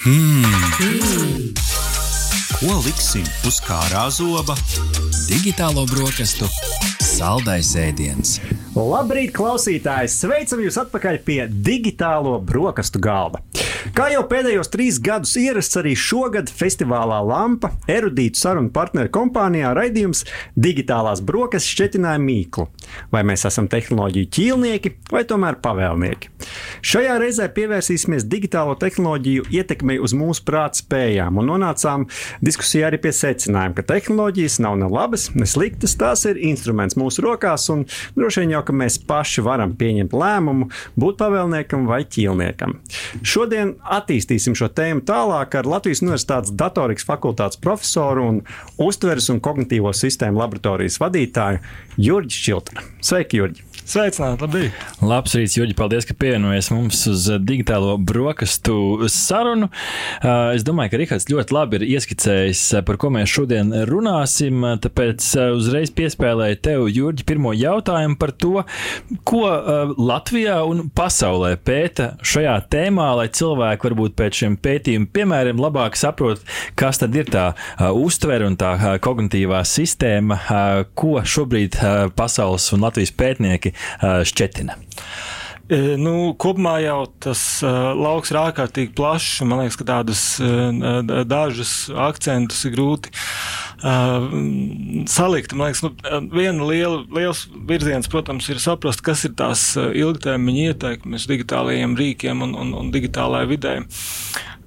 Hmm. Ko liksim uz kārā zoba? Digitālo brokastu saldais ēdiens. Labrīt, klausītāji! Sveicam jūs atpakaļ pie digitālo brokastu galda. Kā jau pēdējos trīs gadus ierasts, arī šogad festivālā Lampa erudītu sarunu partneru kompānijā raidījums Digitālās brokastis šķetināja mīklu. Vai mēs esam tehnoloģiju ķīlnieki vai tomēr pavēlnieki? Šajā reizē pievērsīsimies digitālo tehnoloģiju ietekmei uz mūsu prāta spējām un nonācām diskusijā arī pie secinājuma, ka tehnoloģijas nav ne labas, ne sliktas, tās ir instruments mūsu rokās un droši vien jau, ka mēs paši varam pieņemt lēmumu būt pavēlniekam vai ķīlniekam. Šodien attīstīsim šo tēmu tālāk ar Latvijas Universitātes datorikas fakultātes profesoru un uztveres un kognitīvo sistēmu laboratorijas vadītāju Jurģi Čiltru. Sveiki, Jurģi! Sveicināti, labi! Labs rīts, Juģi, paldies, ka pievienojies mums uz digitālo brokastu sarunu. Uh, es domāju, ka Rihards ļoti labi ir ieskicējis, uh, par ko mēs šodien runāsim, tāpēc uzreiz piespēlēju tev, Jurģi, pirmo jautājumu par to, ko Latvijā un pasaulē pēta šajā tēmā, lai cilvēki varbūt pēc šiem pētījumu piemēriem labāk saprot, kas tad ir tā uztvere un tā kognitīvā sistēma, ko šobrīd pasaules un Latvijas pētnieki šķetina? Nu, kopumā jau tas uh, lauks ir ārkārtīgi plašs. Man liekas, ka tādas uh, dažas akcentus ir grūti uh, salikt. Man liekas, nu, viena liela, liels virziens, protams, ir saprast, kas ir tās ilgtermiņa ieteikmes digitālajiem rīkiem un, un, un digitālajai vidē.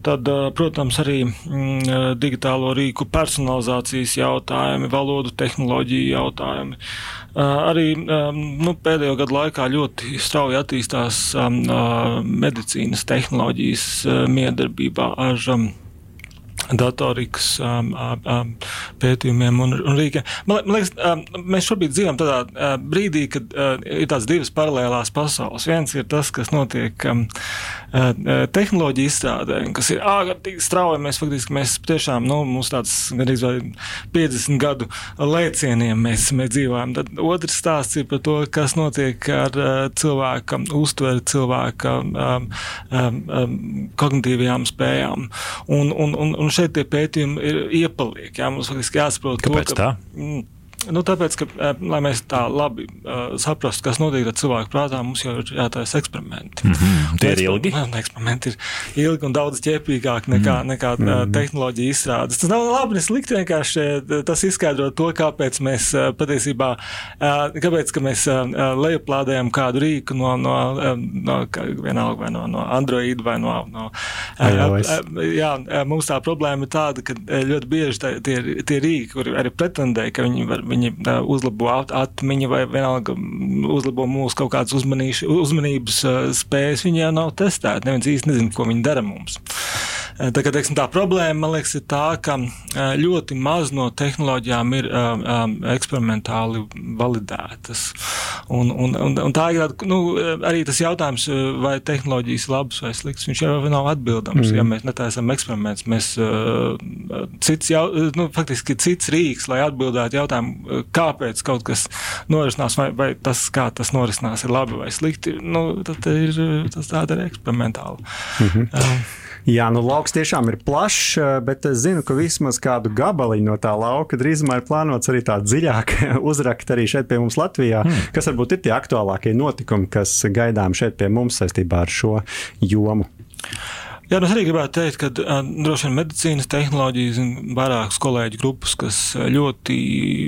Tad, protams, arī mm, digitālo rīku personalizācijas jautājumi, valodu tehnoloģiju jautājumi. Arī nu, pēdējo gadu laikā ļoti strauji attīstās medicīnas tehnoloģijas miedarbībā ar datorikas um, um, pētījumiem un, un rīkiem. Man, man liekas, um, mēs šobrīd dzīvojam tādā uh, brīdī, kad uh, ir tādas divas paralēlās pasaules. Viens ir tas, kas notiek um, uh, tehnoloģiju izstrādē, kas ir ārkārtīgi strauji. Mēs faktiski mēs tiešām, nu, mums tāds gandrīz vai 50 gadu lēcieniem mēs, mēs dzīvojam. Tad otrs stāsts ir par to, kas notiek ar uh, cilvēka uztveri, cilvēka um, um, um, kognitīvajām spējām. Un, un, un, un šeit tie pētījumi ir iepaliek. Jā, mums faktiski jāsaprot, Kāpēc to, ka, tā? Mm, Nu, tāpēc, ka, eh, lai mēs tā labi uh, saprastu, kas notiek ar cilvēku prātā, mums jau ir jātaisa eksperimenti. Mm -hmm. Tie ir ilgi. Eksperimenti ir ilgi un daudz ķēpīgāki nekā, mm -hmm. nekā uh, tehnoloģija izstrādes. Tas nav labi, ne slikti. Vienkārši tas izskaidro to, kāpēc mēs uh, patiesībā, uh, kāpēc ka mēs uh, lejuplādējam kādu rīku no, no, uh, no vienalga vai no, no Android vai no. no uh, uh, jā, mums tā problēma ir tāda, ka ļoti bieži tie, tie rīki, kuri arī pretendē, ka viņi var viņi uzlabo atmiņu vai vienalga uzlabo mūsu kaut kādas uzmanības spējas, viņi jau nav testēti. Neviens īsti nezina, ko viņi dara mums. Tā, kā, teiksim, tā problēma, man liekas, ir tā, ka ļoti maz no tehnoloģijām ir um, eksperimentāli validētas. Un, un, un, un tā ir nu, arī tas jautājums, vai tehnoloģijas labas vai sliktas. Viņš jau nav atbildams. Mm. Ja mēs netaisām eksperimentus, mēs uh, cits, jau, nu, faktiski cits rīks, lai atbildētu jautājumu, kāpēc kaut kas norisinās, vai, vai tas, kā tas norisinās, ir labi vai slikti. Nu, tad ir, tas tāda ir eksperimentāla. Mm -hmm. um, Jā, nu lauks tiešām ir plašs, bet es zinu, ka vismaz kādu gabaliņu no tā lauka drīzumā ir plānots arī tā dziļāk uzrakt arī šeit pie mums Latvijā, hmm. kas varbūt ir tie aktuālākie notikumi, kas gaidām šeit pie mums saistībā ar šo jomu. Jā, nu es arī gribētu teikt, ka uh, droši vien medicīnas tehnoloģijas un vairākas kolēģi grupas, kas ļoti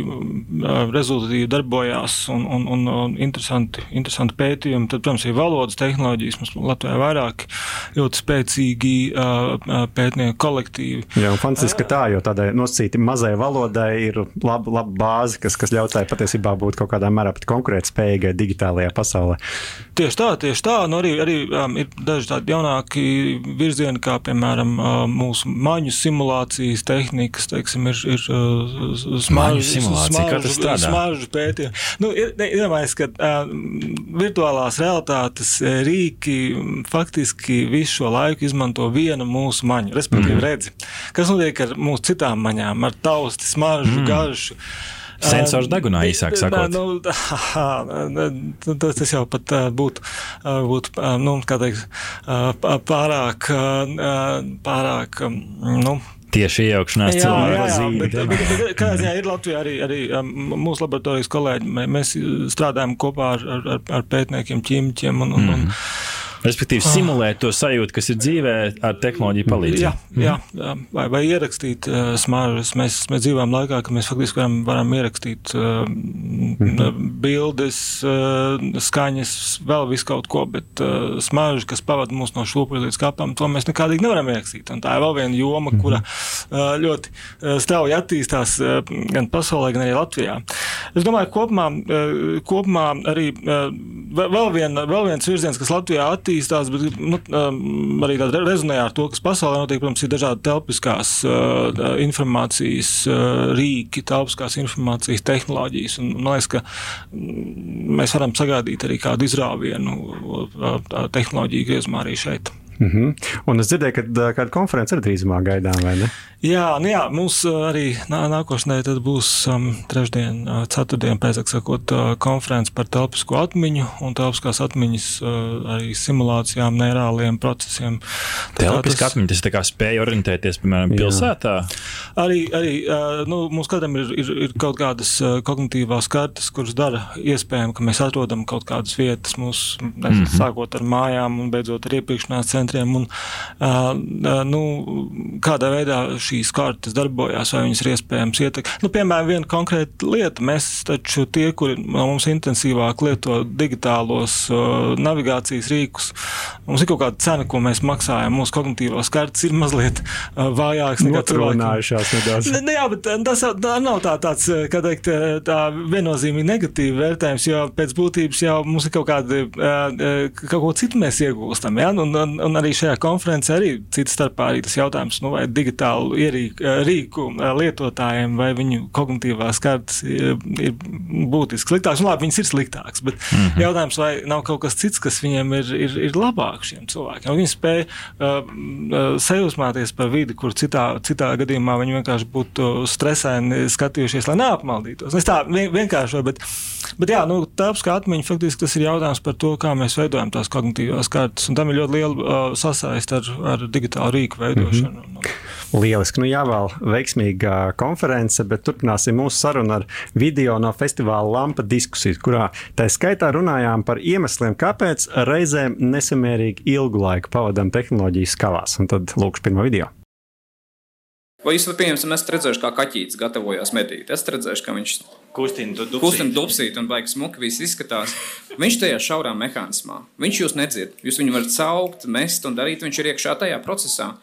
uh, rezultatīvi darbojās un, un, un, un interesanti, interesanti pētījumi, tad, protams, ir valodas tehnoloģijas. Mums Latvijā vairāk ļoti spēcīgi uh, pētnieku kolektīvi. Jā, un fantastiski, ka tā, jo tādai nosacīti mazai valodai ir laba, laba bāze, kas, kas ļauj tai patiesībā būt kaut kādā mērā pat konkurētspējīgai digitālajā pasaulē. Tieši tā, tieši tā. Nu, arī arī um, ir daži tādi jaunāki virzieni virzieni, kā piemēram mūsu maņu simulācijas tehnikas, teiksim, ir, ir smaržu, smaržu, smaržu pētījumi. Nu, ir, iedomājies, ka uh, virtuālās realitātes rīki faktiski visu šo laiku izmanto vienu mūsu maņu, respektīvi mm. redzi. Kas notiek ar mūsu citām maņām, ar tausti, smaržu, mm. garšu? Sensors degunā īsāk sakot. Nu, tas, tas jau pat būtu, būtu nu, teikt, pārāk, pārāk, nu, tieši iejaukšanās cilvēku ziņā ir Latvijā arī, arī mūsu laboratorijas kolēģi? Mēs strādājam kopā ar, ar, ar pētniekiem, ķīmiķiem un, un, mm. un Respektīvi, ah. simulēt to sajūtu, kas ir dzīvē, ar tehnoloģiju palīdzību. Jā, jā, jā. Vai, vai ierakstīt uh, smaržas. Mēs, mēs dzīvojam laikā, kad mēs faktiski varam, varam ierakstīt uh, mm. bildes, uh, skaņas, vēl visu kaut ko, bet uh, smaržas, kas pavada mūs no šūpuļa līdz kapam, to mēs nekādīgi nevaram ierakstīt. Un tā ir vēl viena joma, mm. kura uh, ļoti uh, strauji attīstās uh, gan pasaulē, gan arī Latvijā. Es domāju, kopumā, uh, kopumā arī uh, vēl, vien, vēl viens virziens, kas Latvijā attīstās, attīstās, bet nu, um, arī tāda rezonē ar to, kas pasaulē notiek. Protams, ir dažādi telpiskās uh, informācijas uh, rīki, telpiskās informācijas tehnoloģijas. Un, man liekas, ka mm, mēs varam sagaidīt arī kādu izrāvienu uh, tehnoloģiju griezumā arī šeit. Mm -hmm. Un es dzirdēju, ka kāda konference ir drīzumā gaidām, vai ne? Jā, nu jā mums arī nā, nākošanai būs um, trešdien, ceturtdien, pēc sakot, konference par telpisko atmiņu un telpiskās atmiņas uh, arī simulācijām, neirāliem procesiem. Telpiskā tas... atmiņa, tas tā kā spēja orientēties, piemēram, pilsētā? Arī, arī uh, nu, mums katram ir, ir, ir kaut kādas kognitīvās kartes, kuras dara iespējami, ka mēs atrodam kaut kādas vietas mūsu, mm -hmm. sākot ar mājām un beidzot ar iepirkšanās centriem. Un, nu, kādā veidā šī šīs kartes darbojās, vai viņas ir iespējams ietekmēt. Nu, piemēram, viena konkrēta lieta. Mēs taču tie, kuri no mums intensīvāk lieto digitālos navigācijas rīkus, mums ir kaut kāda cena, ko mēs maksājam. Mūsu kognitīvās kartes ir mazliet vājākas nekā cilvēkiem. Ne, ne, jā, bet tas tā nav tā, tāds, kā teikt, tā viennozīmīgi negatīvi vērtējums, jo pēc būtības jau mums ir kaut kāda, uh, kaut ko citu mēs iegūstam. Ja? Un, un, un arī šajā konferencē arī cits starpā arī tas jautājums, nu, vai digitālu ierīku, rīku lietotājiem, vai viņu kognitīvās kartes ir, ir būtiski sliktākas. Nu, labi, viņas ir sliktākas, bet mm -hmm. jautājums, vai nav kaut kas cits, kas viņiem ir, ir, ir labāk šiem cilvēkiem. Viņi spēj uh, sajūsmāties par vidi, kur citā, citā gadījumā viņi vienkārši būtu stresaini skatījušies, lai neapmaldītos. Es tā vienkārši, bet, bet jā, nu, tāpēc kā atmiņa faktiski tas ir jautājums par to, kā mēs veidojam tās kognitīvās kartes, un tam ir ļoti liela uh, sasaist ar, ar digitālu rīku veidošanu. Mm -hmm. Lieliski. Nu, jāvēl veiksmīga konference, bet turpināsim mūsu sarunu ar video no festivāla Lampa diskusijas, kurā tā skaitā runājām par iemesliem, kāpēc reizēm nesamērīgi ilgu laiku pavadām tehnoloģijas skavās. Un tad lūkšu pirmo video. Vai jūs pieņemsim, esat redzējuši, kā kaķis gatavojas medīt? Es redzēju, ka viņš kustina dubsīt. Kustina dubsīt un baigs smuki viss izskatās. Viņš tajā šaurā mehānismā. Viņš jūs nedzird. Jūs viņu varat saukt, mest un darīt. Viņš ir iekšā tajā procesā.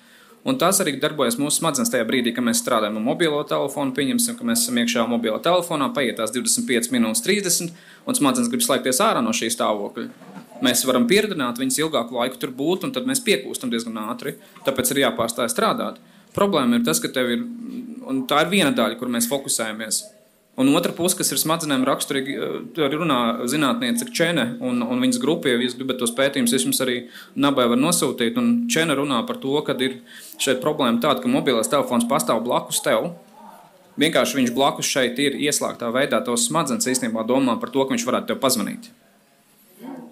Un tas arī darbojas mūsu smadzenes tajā brīdī, kad mēs strādājam ar mobilo telefonu. Pieņemsim, ka mēs esam iekšā mobilā telefonā, paiet tās 25 minūtes, 30, un smadzenes grib slēgties ārā no šī stāvokļa. Mēs varam pieredzināt viņas ilgāku laiku tur būt, un tad mēs piekūstam diezgan ātri. Tāpēc ir jāpārstāj strādāt. Problēma ir tas, ka tev ir, un tā ir viena daļa, kur mēs fokusējamies. Un otra puse, kas ir smadzenēm raksturīga, eh, arī runā zinātniece Čene un, un viņas grupa, ja jūs gribat tos pētījumus, es jums arī nabai varu nosūtīt. Un Čene runā par to, ka ir šeit problēma tāda, ka mobilais telefons pastāv blakus tev. Vienkārši viņš blakus šeit ir ieslēgtā veidā, tos smadzenes īstenībā domā par to, ka viņš varētu tev pazvanīt.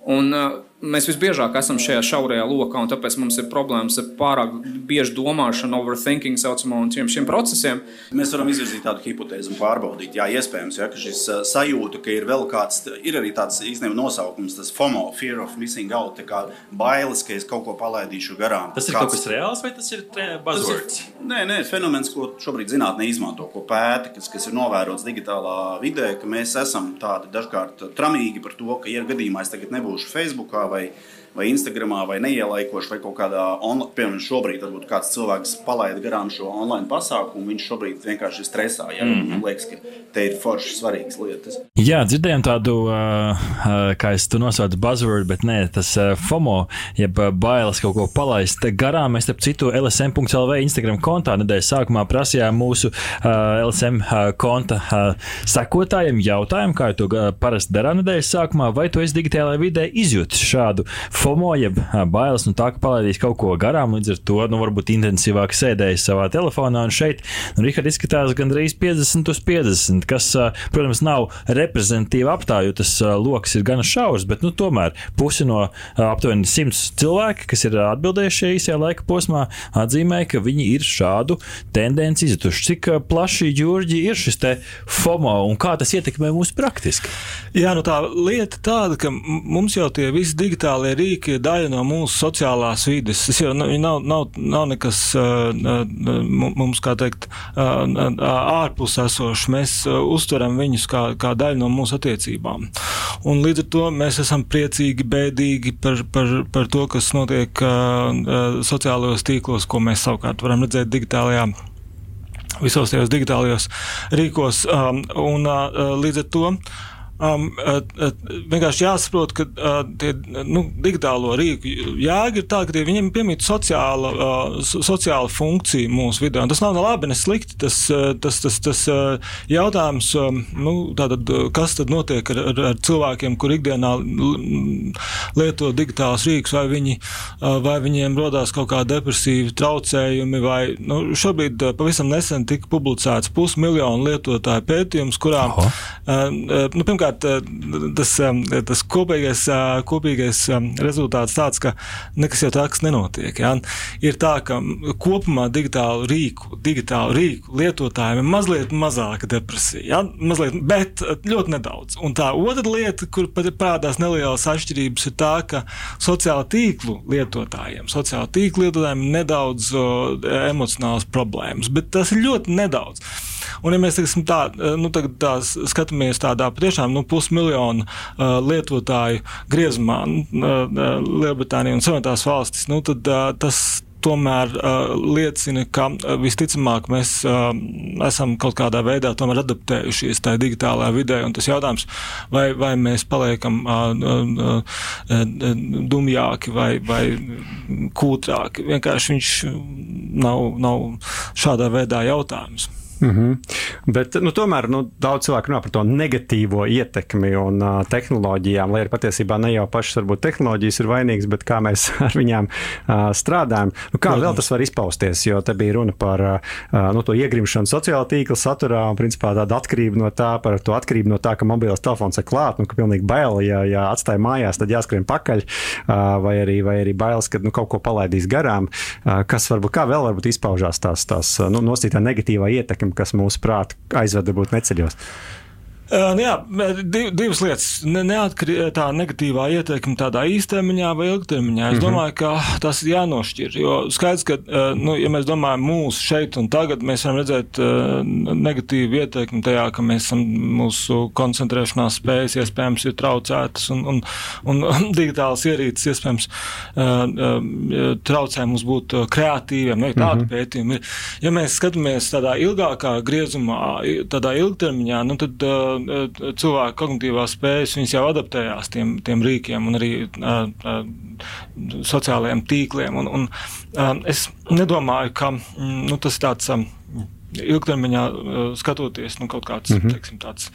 Un, uh, Mēs visbiežāk esam šajā šaurajā lokā, un tāpēc mums ir problēmas ar pārāk biežu domāšanu, overthinking, saucamo, un šiem, šiem procesiem. Mēs varam izvirzīt tādu hipotēzi un pārbaudīt, jā, iespējams, ja, ka šis uh, sajūta, ka ir vēl kāds, ir arī tāds īstenībā nosaukums, tas FOMO, Fear of Missing Out, tā kā bailes, ka es kaut ko palaidīšu garām. Tas ir kāds... kaut kas reāls vai tas ir buzzwords? Ir, nē, nē, fenomens, ko šobrīd zinātnē izmanto, ko pēta, kas, kas ir novērots digitālā vidē, ka mēs esam tādi dažkārt tramīgi par to, ka, ja gadījumā es tagad nebūšu Facebookā, vai, vai Instagramā, vai neielaikoši, vai kaut kādā, on, piemēram, šobrīd varbūt kāds cilvēks palaida garām šo online pasākumu, viņš šobrīd vienkārši ir stresā. Ja? Mm -hmm. Man liekas, ka te ir forši svarīgas lietas. Jā, dzirdējām tādu, uh, uh, kā es to nosaucu, buzzword, bet nē, tas uh, FOMO, jeb bailes kaut ko palaist garām. Mēs, starp citu, LSM.CLV Instagram kontā nedēļas sākumā prasījām mūsu LSM konta sekotājiem jautājumu, kā to parasti darām nedēļas sākumā, vai tu esi digitālajā vidē izjūtis šādu FOMO, jeb bailes no tā, ka palaidīs kaut ko garām, līdz ar to nu, varbūt intensīvāk sēdējis savā telefonā. Un šeit, nu, Rihard, izskatās gandrīz 50 uz 50, kas, protams, nav reprezentatīva aptāja, jo tas lokus ir gana šaurs, bet nu, tomēr pusi no aptuveni 100 cilvēki, kas ir atbildējuši šajā īsajā laika posmā, atzīmē, ka viņi ir šādu tendenci izjutuši. Cik plaši, Jurģi, ir šis FOMO un kā tas ietekmē mūs praktiski? Jā, nu tā lieta tāda, ka mums jau tie visi digitālie rīki ir daļa no mūsu sociālās vides. Tas jau nav, nav, nav nekas mums, kā teikt, ārpus esošs. Mēs uztveram viņus kā, kā daļu no mūsu attiecībām. Un līdz ar to mēs esam priecīgi, bēdīgi par, par, par to, kas notiek sociālajos tīklos, ko mēs savukārt varam redzēt digitālajā visos tajos digitālajos rīkos. Um, un uh, līdz ar to Um, uh, uh, vienkārši jāsaprot, ka uh, tie nu, digitālo rīku jēga ir tāda, ka viņiem piemīt sociāla, uh, sociāla funkcija mūsu vidē. Un tas nav ne labi, ne slikti. Tas, uh, tas, tas, tas uh, jautājums, um, nu, tātad, kas tad notiek ar, ar, ar cilvēkiem, kur ikdienā lieto digitālus rīkus, vai, viņi, uh, vai viņiem rodās kaut kādi depresīvi traucējumi, vai nu, šobrīd uh, pavisam nesen tika publicēts pusmiljonu lietotāju pētījums, kurā, uh, uh, nu, pirmkārt, pirmkārt, eh, tas, eh, tas kopīgais, eh, kopīgais rezultāts tāds, ka nekas jau tāds nenotiek. Ja? Ir tā, ka kopumā digitālu rīku, digitālu rīku lietotājiem ir mazliet mazāka depresija, ja? mazliet, bet ļoti nedaudz. Un tā otra lieta, kur parādās nelielas atšķirības, ir tā, ka sociālo tīklu lietotājiem, sociālo tīklu lietotājiem ir nedaudz o, emocionāls problēmas, bet tas ir ļoti nedaudz. Un, ja mēs teiksim, tā, nu, tā skatāmies tādā patiešām nu, pusmiljonu uh, lietotāju griezumā, nu, uh, Lielbritānija un Savienotās valstis, nu, tad uh, tas tomēr uh, liecina, ka uh, visticamāk mēs uh, esam kaut kādā veidā adaptējušies tajā digitālajā vidē. Tas jautājums, vai, vai mēs paliekam uh, uh, uh, dumjāki vai, vai kūtrāki, vienkārši viņš nav, nav šādā veidā jautājums. Mm -hmm. Bet, nu, tomēr nu, daudz cilvēku runā par to negatīvo ietekmi un uh, tehnoloģijām, lai arī patiesībā ne jau pašas varbūt tehnoloģijas ir vainīgas, bet kā mēs ar viņām uh, strādājam. Nu, kā Protams. vēl tas var izpausties? Jo te bija runa par uh, nu, to iegrimšanu sociālā tīkla saturā un principā tāda atkarība no tā, par to atkarību no tā, ka mobilais telefons ir klāt, nu, ka pilnīgi bail, ja, ja atstāja mājās, tad jāskrien pakaļ, uh, vai arī, vai arī bailes, ka nu, kaut ko palaidīs garām. Uh, kas varbūt kā vēl varbūt izpaužās tās, tās nu, nosītā negatīvā ietekme kas mūsuprāt aizveda būt neceļos. Uh, jā, div, divas lietas. Ne, neatkarīgi tā negatīvā ietekme tādā īstermiņā vai ilgtermiņā. Es mm -hmm. domāju, ka tas ir jānošķir. Jo skaidrs, ka, uh, nu, ja mēs domājam mūsu šeit un tagad, mēs varam redzēt uh, negatīvu ietekmi tajā, ka mēs esam mūsu koncentrēšanās spējas iespējams ir traucētas un, un, un, un digitālas ierīces iespējams traucē mums būt kreatīviem. Ne, tādi mm -hmm. pētījumi ir. Ja mēs skatāmies tādā ilgākā griezumā, tādā ilgtermiņā, nu, tad Eh, cilvēku kognitīvās spējas, viņas jau adaptējās tiem, tiem rīkiem un arī uh, uh, sociālajiem tīkliem. Un, un, es nedomāju, ka mm, nu, tas ir tāds. Ilgtermiņā uh, skatoties, nu, kaut kāds mm -hmm. teiksim, tāds,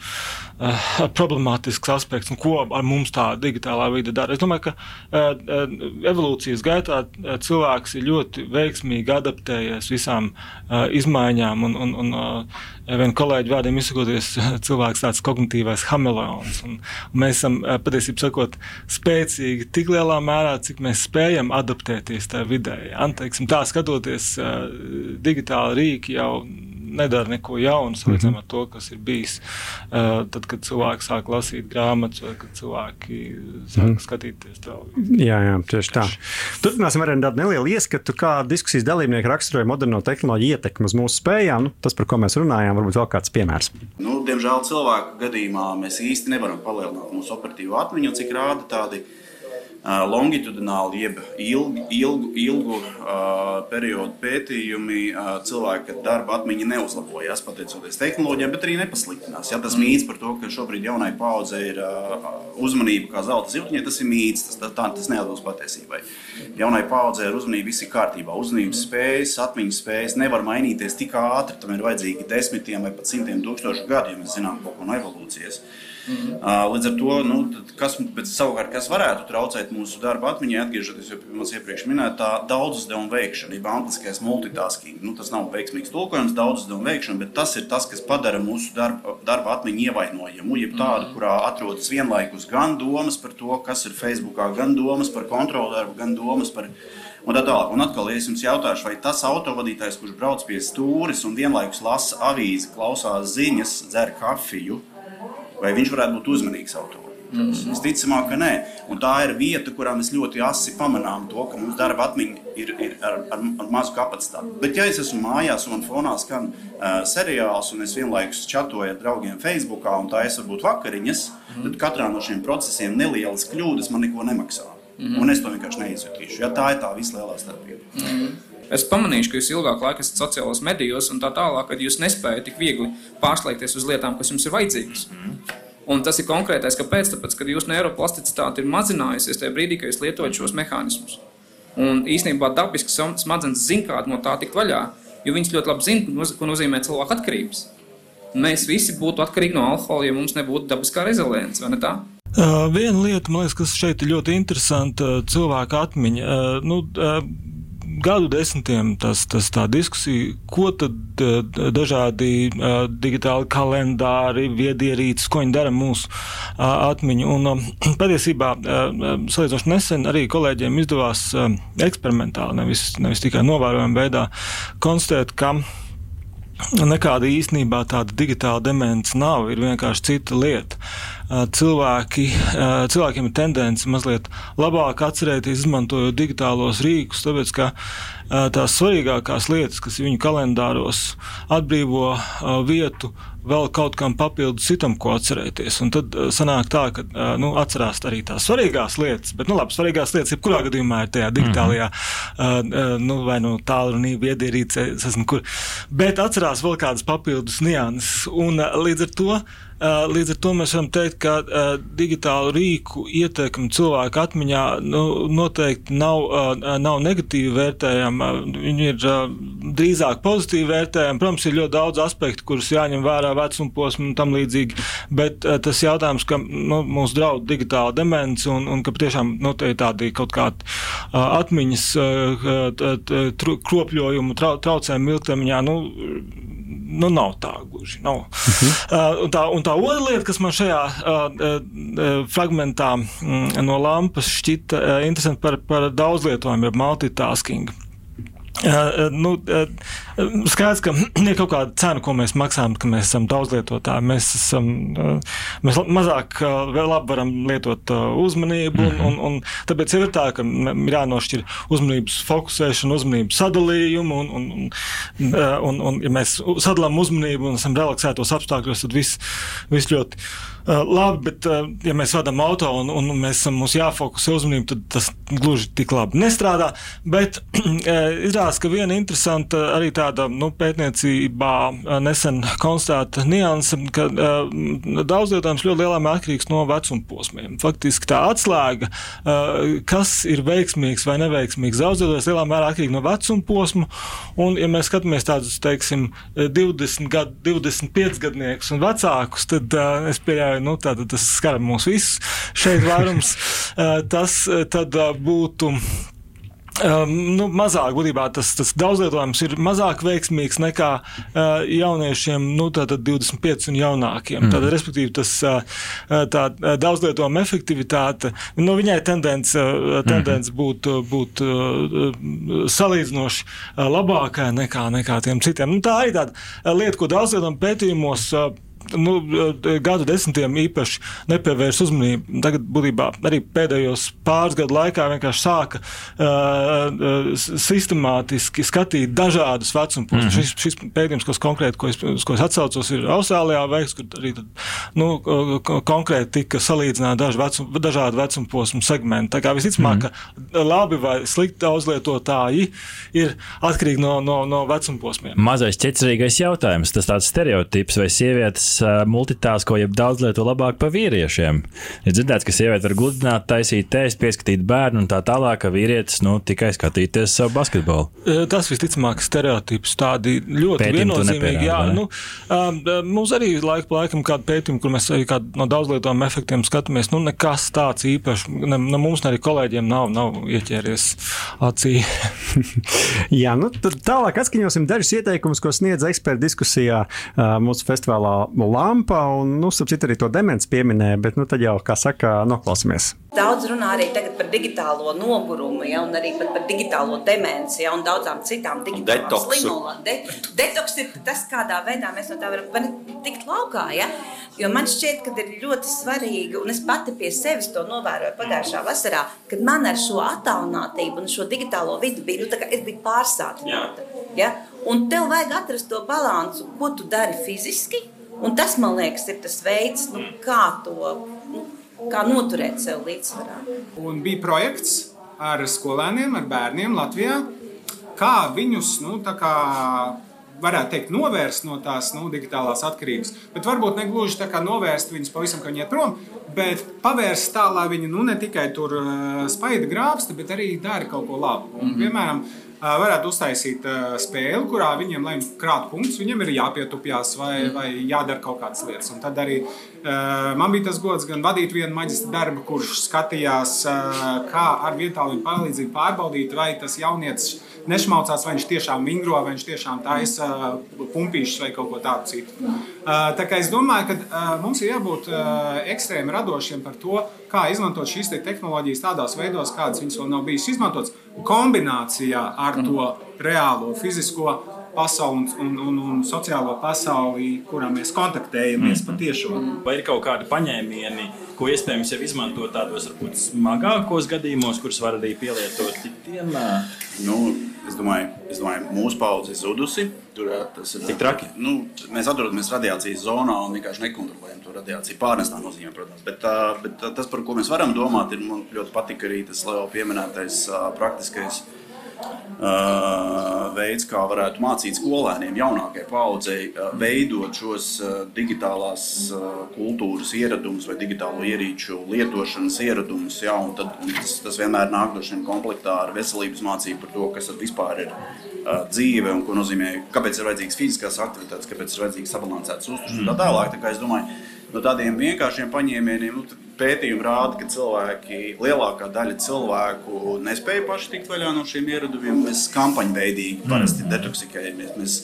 uh, problemātisks aspekts, un ko ar mums tā digitālā vide dara. Es domāju, ka uh, evolūcijas gaitā cilvēks ir ļoti veiksmīgi adaptējies visām uh, izmaiņām, un, un, un uh, vien kolēģi vārdiem izsakoties, cilvēks tāds kognitīvais hameleons. Un, un mēs esam patiesībā sakot spēcīgi tik lielā mērā, cik mēs spējam adaptēties tajā vidē. Ja? Teiksim, tā skatoties, uh, digitāli rīki jau nedara neko jaunu, salīdzinām mm -hmm. ar to, kas ir bijis. Uh, tad, kad cilvēki sāk lasīt grāmatas, vai kad cilvēki sāk mm -hmm. skatīties televizoru. Jā, jā, tieši tā. Turpināsim ar tādu nelielu ieskatu, kā diskusijas dalībnieki raksturoja moderno tehnoloģiju ietekmi uz mūsu spējām. Nu, tas, par ko mēs runājām, varbūt vēl kāds piemērs. Nu, diemžēl cilvēku gadījumā mēs īsti nevaram palielināt mūsu operatīvo atmiņu, cik rāda tādi longitudināli, jeb ilgu, ilgu, ilgu uh, periodu pētījumi, uh, cilvēka darba atmiņa neuzlabojas pateicoties tehnoloģijām, bet arī nepasliktinās. Ja, tas mīts par to, ka šobrīd jaunai paudzei ir uh, uzmanība kā zelta zivtiņai, tas ir mīts, tas, tā, tas neatbilst patiesībai. Jaunai paudzei ir uzmanība, viss ir kārtībā. Uzmanības spējas, atmiņas spējas nevar mainīties tik ātri, tam ir vajadzīgi desmitiem vai pat simtiem tūkstošu gadu, ja mēs zinām kaut ko no evolūcijas. Uh, Mm. Uh, līdz ar to, nu, kas, savukārt, kas varētu traucēt mūsu darba atmiņai, atgriežoties pie manas iepriekš minētā daudz uzdevumu veikšana, jeb angliskais multitasking. Nu, tas nav veiksmīgs tulkojums, daudz uzdevumu veikšana, bet tas ir tas, kas padara mūsu darba, darba atmiņu ievainojamu. Jeb tādu, mm. kurā atrodas vienlaikus gan domas par to, kas ir Facebookā, gan domas par kontroldarbu, gan domas par Un tā tālāk. Un atkal, es jums jautāšu, vai tas autovadītājs, kurš brauc pie stūres un vienlaikus lasa avīzi, klausās ziņas, dzer kafiju, vai viņš varētu būt uzmanīgs autovadītājs? Mm -hmm. Visticamāk, ka nē. Un tā ir vieta, kurā mēs ļoti asi pamanām to, ka mums darba atmiņa ir, ir ar, ar, ar mazu kapacitāti. Bet, ja es esmu mājās un fonā skan uh, seriāls, un es vienlaikus čatoju ar draugiem Facebook, un tā es varbūt vakariņas, mm -hmm. tad katrā no šiem procesiem nelielas kļūdas man neko nemaksā. Mm -hmm. Un es to vienkārši neizjutīšu. Ja tā ir tā vislielākā starpība. Mm -hmm. Es pamanīju, ka jūs ilgāk laika esat sociālajos medijos un tā tālāk, kad jūs nespējat tik viegli pārslēgties uz lietām, kas jums ir vajadzīgas. Mm -hmm. Un tas ir konkrētais, kāpēc? Tāpēc, ka jūsu neiroplasticitāte ir mazinājusies tajā brīdī, kad jūs lietojat šos mehānismus. Un īstenībā dabiski smadzenes zina, kā no tā tikt vaļā, jo viņas ļoti labi zina, ko nozīmē cilvēku atkarības. Mēs visi būtu atkarīgi no alkohola, ja mums nebūtu dabiskā rezilience, vai ne tā? Uh, viena lieta, man liekas, kas šeit ir ļoti interesanta, uh, cilvēka atmiņa. Uh, nu, uh, gadu desmitiem tas, tas tā diskusija, ko tad uh, dažādi uh, digitāli kalendāri, viedierīces, ko viņi dara mūsu uh, atmiņu. Un uh, patiesībā uh, salīdzinoši nesen arī kolēģiem izdevās uh, eksperimentāli, nevis, nevis tikai novērojama veidā konstatēt, ka nekāda īstenībā tāda digitāla demence nav, ir vienkārši cita lieta. Cilvēki, cilvēkiem ir tendence mazliet labāk atcerēties, izmantojot digitālos rīkus, tāpēc ka tās svarīgākās lietas, kas viņu kalendāros atbrīvo vietu vēl kaut kam papildus citam, ko atcerēties. Un tad sanāk tā, ka nu, atcerās arī tās svarīgās lietas, bet, nu, labi, svarīgās lietas, jebkurā gadījumā ir tajā digitālajā, mm -hmm. nu, vai nu tālrunī, viedierīcē, esmu kur. Bet atcerās vēl kādas papildus nianses. Un līdz ar to Līdz ar to mēs varam teikt, ka uh, digitālu rīku ietekme cilvēku atmiņā nu, noteikti nav, uh, nav negatīvi vērtējama. Viņi ir uh, drīzāk pozitīvi vērtējami. Protams, ir ļoti daudz aspektu, kurus jāņem vērā vecuma posmu un tam līdzīgi, bet tas jautājums, ka nu, mums draud digitāla demence un, un ka tiešām nu, tādi kaut kādi atmiņas kropļojumu trau, traucējumi ilgtermiņā, nu, nu, nav tā gluži. Nav. Uh -huh. uh, un, tā, un tā otra lieta, kas man šajā uh, uh, fragmentā mm, no lampas šķita uh, interesanti par, par daudzlietojumu, jeb multitasking. Uh, nu, uh, skaidrs, ka ir kaut kāda cena, ko mēs maksājam, ka mēs esam daudzlietotāji. Mēs, esam, uh, mēs mazāk vēl labi varam lietot uh, uzmanību, un, un, un tāpēc ir tā, ka ir jānošķir uzmanības fokusēšana, uzmanības sadalījumu, un, un, un, un, un ja mēs sadalām uzmanību un esam relaksētos apstākļos, tad viss vis ļoti labi, bet, uh, ja mēs vadām auto un, un mēs esam mums jāfokusē uzmanību, tad tas gluži tik labi nestrādā. Bet izrādās, ka viena interesanta arī tāda nu, pētniecībā nesen konstatēta nianse, ka daudz lietājums ļoti lielā mērā atkarīgs no vecuma posmiem. Faktiski tā atslēga, kas ir veiksmīgs vai neveiksmīgs, daudz lietājums lielā mērā atkarīgi no vecuma posma. Un, ja mēs skatāmies tādus, teiksim, 20 gadu, 25 gadniekus un vecākus, tad es pieļauju, nu, tad, tas skar mūs visus šeit vairums, tas tad būtu. Um, nu, mazāk, būtībā tas, tas daudzlietojums ir mazāk veiksmīgs nekā uh, jauniešiem, nu, tātad 25 un jaunākiem. Mm. Tātad, respektīvi, tas uh, tā daudzlietojuma efektivitāte, nu, viņai tendence, uh, tendence mm. būt, būt uh, salīdzinoši uh, labākai nekā, nekā tiem citiem. Nu, tā ir tāda lieta, ko daudzlietojuma pētījumos uh, nu, gadu desmitiem īpaši nepievērs uzmanību. Tagad, būtībā, arī pēdējos pāris gadu laikā vienkārši sāka uh, sistemātiski skatīt dažādus vecuma posmus. Mm -hmm. šis, šis pētījums, kas konkrēti, ko es, ko es atsaucos, ir Austrālijā veikts, kur arī tad, nu, konkrēti tika salīdzināti daži vecum, dažādi vecuma posmu segmenti. Tā kā visticamāk, mm -hmm. ka labi vai slikti daudzlietotāji ir atkarīgi no, no, no vecuma posmiem. Mazais ķecerīgais jautājums, tas tāds stereotips vai sievietes uh, multitāsko, jeb daudz lietu labāk par vīriešiem. Ir dzirdēts, ka sieviete var gludināt, taisīt tēst, pieskatīt bērnu un tā tālāk, ka vīrietis nu, tikai skatīties savu basketbolu. Tas visticamāk stereotips tādi ļoti Pētījumi to viennozīmīgi. Jā, nu, um, mums arī laika pa laikam kāda pētījuma, kur mēs arī no daudzlietām efektiem skatāmies. Nu, nekas tāds īpašs, ne, ne mums, ne arī kolēģiem nav, nav ieķēries acī. Jā, nu, tad tālāk atskaņosim dažus ieteikumus, ko sniedz eksperti diskusijā mūsu festivālā Lampa. Un, nu, starp citu, arī to demens pieminēja, bet nu, tad jau, kā saka, noklausīsimies. Daudz runā arī tagad par digitālo nogurumu, ja, un arī pat par digitālo demenci, ja, un daudzām citām digitālām slimībām. De, detoks ir tas, kādā veidā mēs no tā varam var tikt laukā. Ja? Jo man šķiet, ka ir ļoti svarīgi, un es pati pie sevis to novēroju pagājušā vasarā, kad man ar šo attālinātību un šo digitālo vidi bija, nu, tā kā es biju pārsātināta. Ja? Un tev vajag atrast to balansu, ko tu dari fiziski, un tas, man liekas, ir tas veids, nu, kā to. Nu, Kā noturēt sev līdzsvarā? Un bija projekts ar skolēniem, ar bērniem Latvijā, kā viņus nu, kā varētu teikt, novērst no tās nu, digitālās atkarības. Bet varbūt ne gluži tā kā novērst viņus pavisam, ka viņi iet prom, bet pavērst tā, lai viņi nu, ne tikai tur uh, spaida grābsta, bet arī dara kaut ko labu. Un, mm -hmm. Piemēram, uh, varētu uztaisīt uh, spēli, kurā viņiem, lai krātu punktus, viņiem ir jāpietupjas vai, mm. vai jādara kaut kādas lietas. Un tad arī uh, man bija tas gods gan vadīt vienu maģistra darbu, kurš skatījās, uh, kā ar vietālu palīdzību pārbaudīt, vai tas jaunietis nešmaucās, vai viņš tiešām vingro, vai viņš tiešām taisa uh, pumpīšus vai kaut ko tādu citu. Uh, Tā kā es domāju, ka uh, mums ir jābūt ekstrēmi radošiem par to, kā izmantot šīs te tehnoloģijas tādos veidos, kādas viņas vēl nav bijušas izmantotas, kombinācijā ar to reālo fizisko pasauli un, un, un, un sociālo pasauli, kurā mēs kontaktējamies patiešām. Vai ir kaut kādi paņēmieni, ko iespējams jau izmantot tādos varbūt smagākos gadījumos, kurus var arī pielietot citiem? Nu, es, domāju, mūsu paudze ir zudusi. Tur, tas ir Tik traki? Nu, mēs atrodamies radiācijas zonā un vienkārši nekontrolējam to radiāciju. Pārnestā nozīmē, protams. Bet, bet tas, par ko mēs varam domāt, ir man ļoti patika arī tas Leo pieminētais praktiskais veids, kā varētu mācīt skolēniem, jaunākajai paudzei, veidot šos digitālās kultūras ieradumus vai digitālo ierīču lietošanas ieradumus. Ja, un tad tas, tas vienmēr nāk droši vien komplektā ar veselības mācību par to, kas vispār ir dzīve un ko nozīmē, kāpēc ir vajadzīgas fiziskās aktivitātes, kāpēc ir vajadzīgs sabalansēts uzturs un tā tālāk. Tā kā es domāju, no tādiem vienkāršiem paņēmieniem nu, pētījumi rāda, ka cilvēki, lielākā daļa cilvēku nespēja paši tikt vaļā no šiem ieradumiem. Mēs kampaņveidīgi parasti detoksikējamies. Mēs,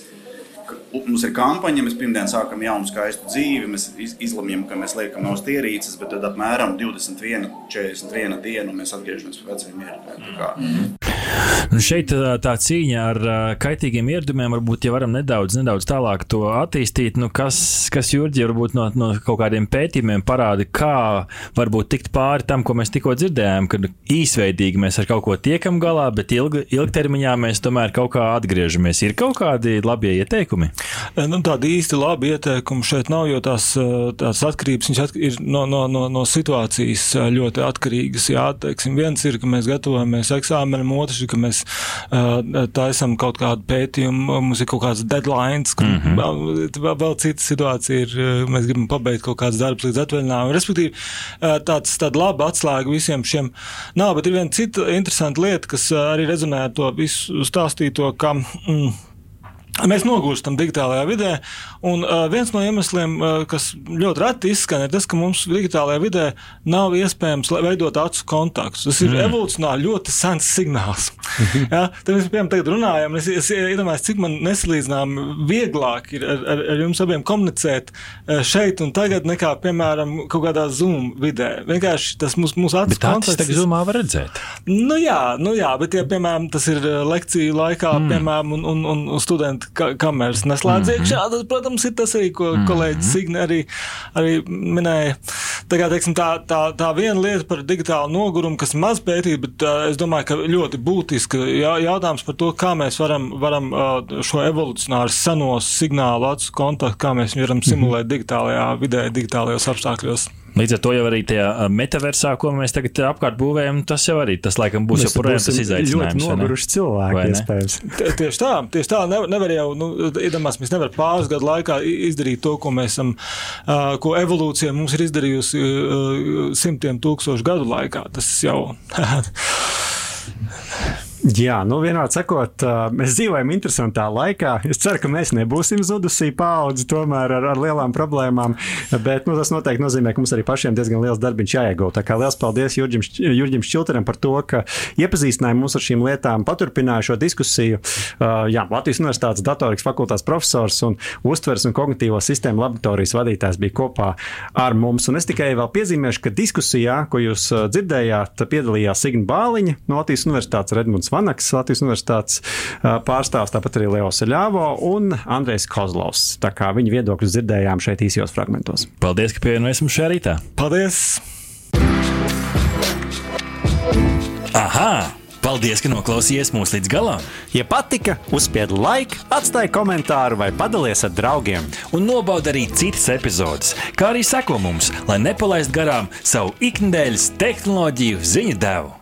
Mums ir kampaņa, mēs pirmdien sākam jaunu skaistu dzīvi, mēs iz- izlemjam, ka mēs liekam no ierīces, bet tad apmēram 21, 41 dienu mēs atgriežamies pie veciem ieradumiem. Kā- Nu šeit tā, tā cīņa ar kaitīgiem ieradumiem, varbūt, ja varam nedaudz, nedaudz tālāk to attīstīt, nu kas, kas Jurģi, varbūt no, no kaut kādiem pētījumiem parāda, kā varbūt tikt pāri tam, ko mēs tikko dzirdējām, kad īsveidīgi mēs ar kaut ko tiekam galā, bet ilg, ilgtermiņā mēs tomēr kaut kā atgriežamies. Ir kaut kādi labie ieteikumi? Nu, tādi īsti labi ieteikumi šeit nav, jo tās, tās atkarības atk ir no, no, no, no situācijas ļoti atkarīgas. Jā, teiksim, viens ir, ka mēs gatavojamies eksāmenam, otrs ir, ka mēs uh, taisam kaut kādu pētījumu, mums ir kaut kāds deadlines, kur mm -hmm. vēl, vēl cita situācija ir, mēs gribam pabeigt kaut kāds darbs līdz atvaļinājumam. Respektīvi, eh, tāds, tāda laba atslēga visiem šiem nav, bet ir viena cita interesanta lieta, kas arī rezonē ar to visu stāstīto, ka. Mm, Mēs nogūstam digitālajā vidē, un uh, viens no iemesliem, uh, kas ļoti reti izskan, ir tas, ka mums digitālajā vidē nav iespējams veidot acu kontaktus. Tas ir mm. evolūcionāli ļoti sens signāls. ja? Tad mēs piemēram tagad runājam, un es, es iedomājos, cik man nesalīdzināmi vieglāk ir ar, ar, ar jums abiem komunicēt šeit un tagad, nekā, piemēram, kaut kādā Zoom vidē. Vienkārši tas mūsu mūs acu tas kontakts. tagad zumā var redzēt. Nu jā, nu jā, bet, ja, piemēram, tas ir lekciju laikā, mm. piemēram, un, un, un, un studenti ka kameras neslēdz Mhm. iekšā, tad, protams, ir tas arī, ko mm. kolēģis Signe arī, arī minēja. Tā, kā, teiksim, tā, tā, tā viena lieta par digitālu nogurumu, kas maz pētīta, bet uh, es domāju, ka ļoti būtiska jā, jautājums par to, kā mēs varam, varam uh, šo evolucionāru senos signālu acu kontaktu, kā mēs viņu varam simulēt digitālajā vidē, digitālajos apstākļos. Līdz ar to jau arī tajā metaversā, ko mēs tagad apkārt būvējam, tas jau arī tas laikam būs Mēs joprojām tas izaicinājums. Ļoti noguruši cilvēki, iespējams. Tie- Tieši tā, tieši tā. Nevar, nevar jau, nu, iedomāsimies, nevar pāris gadu laikā izdarīt to, ko mēs esam, ko evolūcija mums ir izdarījusi simtiem tūkstošu gadu laikā. Tas jau. Jā, nu vienādi sakot, mēs dzīvojam interesantā laikā. Es ceru, ka mēs nebūsim zudusī paudze tomēr ar, ar lielām problēmām, bet nu, tas noteikti nozīmē, ka mums arī pašiem diezgan liels darbiņš jāiegūt. Tā kā liels paldies Jurģim, Jurģim Šķilteram par to, ka iepazīstināja mūs ar šīm lietām, paturpināja šo diskusiju. Jā, Latvijas Universitātes datorikas fakultātes profesors un uztveres un kognitīvo sistēmu laboratorijas vadītājs bija kopā ar mums. Un es tikai vēl piezīmēšu, ka diskusijā, ko jūs dzirdējāt, piedalījās Signa Bāliņa no Latvijas Universitātes, Redmunds Vanaks, Latvijas Universitātes pārstāvs, tāpat arī Leo Seļāvo un Andrejs Kozlovs. Tā kā viņa viedokļus dzirdējām šeit īsajos fragmentos. Paldies, ka pievienojies mums šajā rītā. Paldies! Aha! Paldies, ka noklausījāties mūsu līdz galam! Ja patika, uzspiediet laiku, atstājiet komentāru vai padalieties ar draugiem. Un nobaudiet arī citas epizodes, kā arī sekot mums, lai nepalaistu garām savu ikdienas tehnoloģiju ziņu devumu.